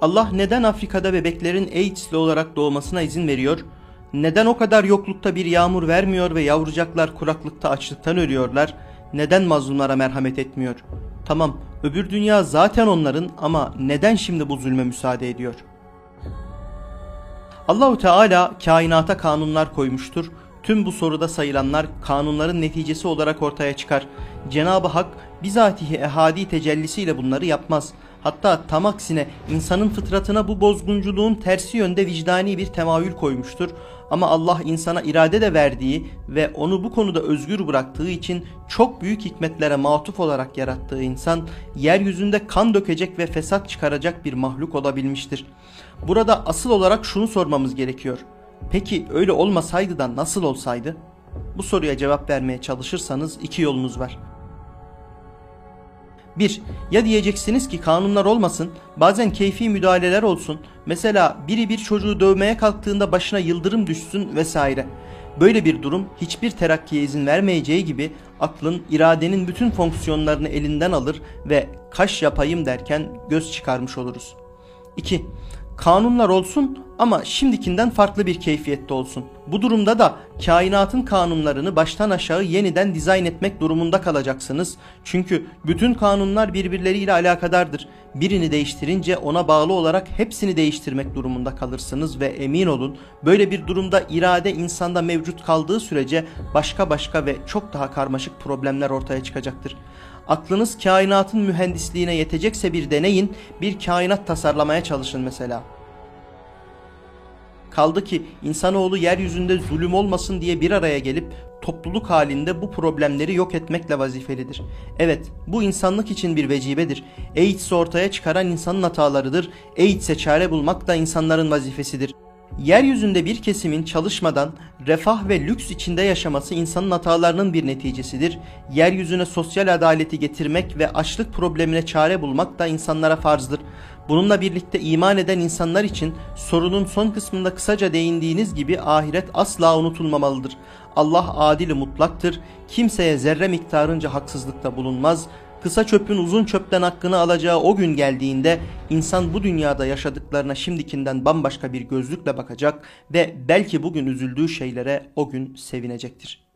Allah neden Afrika'da bebeklerin AIDS'li olarak doğmasına izin veriyor? Neden o kadar yoklukta bir yağmur vermiyor ve yavrucaklar kuraklıkta açlıktan ölüyorlar? Neden mazlumlara merhamet etmiyor? Tamam, öbür dünya zaten onların ama neden şimdi bu zulme müsaade ediyor? Allahu Teala kainata kanunlar koymuştur. Tüm bu soruda sayılanlar kanunların neticesi olarak ortaya çıkar. Cenab-ı Hak bizatihi ehadi tecellisiyle bunları yapmaz. Hatta tam aksine insanın fıtratına bu bozgunculuğun tersi yönde vicdani bir temayül koymuştur. Ama Allah insana irade de verdiği ve onu bu konuda özgür bıraktığı için çok büyük hikmetlere matuf olarak yarattığı insan yeryüzünde kan dökecek ve fesat çıkaracak bir mahluk olabilmiştir. Burada asıl olarak şunu sormamız gerekiyor. Peki öyle olmasaydı da nasıl olsaydı? Bu soruya cevap vermeye çalışırsanız iki yolunuz var. 1. Ya diyeceksiniz ki kanunlar olmasın, bazen keyfi müdahaleler olsun. Mesela biri bir çocuğu dövmeye kalktığında başına yıldırım düşsün vesaire. Böyle bir durum hiçbir terakkiye izin vermeyeceği gibi aklın, iradenin bütün fonksiyonlarını elinden alır ve kaş yapayım derken göz çıkarmış oluruz. 2. Kanunlar olsun ama şimdikinden farklı bir keyfiyette olsun. Bu durumda da kainatın kanunlarını baştan aşağı yeniden dizayn etmek durumunda kalacaksınız. Çünkü bütün kanunlar birbirleriyle alakadardır. Birini değiştirince ona bağlı olarak hepsini değiştirmek durumunda kalırsınız ve emin olun böyle bir durumda irade insanda mevcut kaldığı sürece başka başka ve çok daha karmaşık problemler ortaya çıkacaktır. Aklınız kainatın mühendisliğine yetecekse bir deneyin, bir kainat tasarlamaya çalışın mesela. Kaldı ki insanoğlu yeryüzünde zulüm olmasın diye bir araya gelip topluluk halinde bu problemleri yok etmekle vazifelidir. Evet bu insanlık için bir vecibedir. AIDS'i ortaya çıkaran insanın hatalarıdır. AIDS'e çare bulmak da insanların vazifesidir. Yeryüzünde bir kesimin çalışmadan refah ve lüks içinde yaşaması insanın hatalarının bir neticesidir. Yeryüzüne sosyal adaleti getirmek ve açlık problemine çare bulmak da insanlara farzdır. Bununla birlikte iman eden insanlar için sorunun son kısmında kısaca değindiğiniz gibi ahiret asla unutulmamalıdır. Allah adili mutlaktır. Kimseye zerre miktarınca haksızlıkta bulunmaz. Kısa çöpün uzun çöpten hakkını alacağı o gün geldiğinde insan bu dünyada yaşadıklarına şimdikinden bambaşka bir gözlükle bakacak ve belki bugün üzüldüğü şeylere o gün sevinecektir.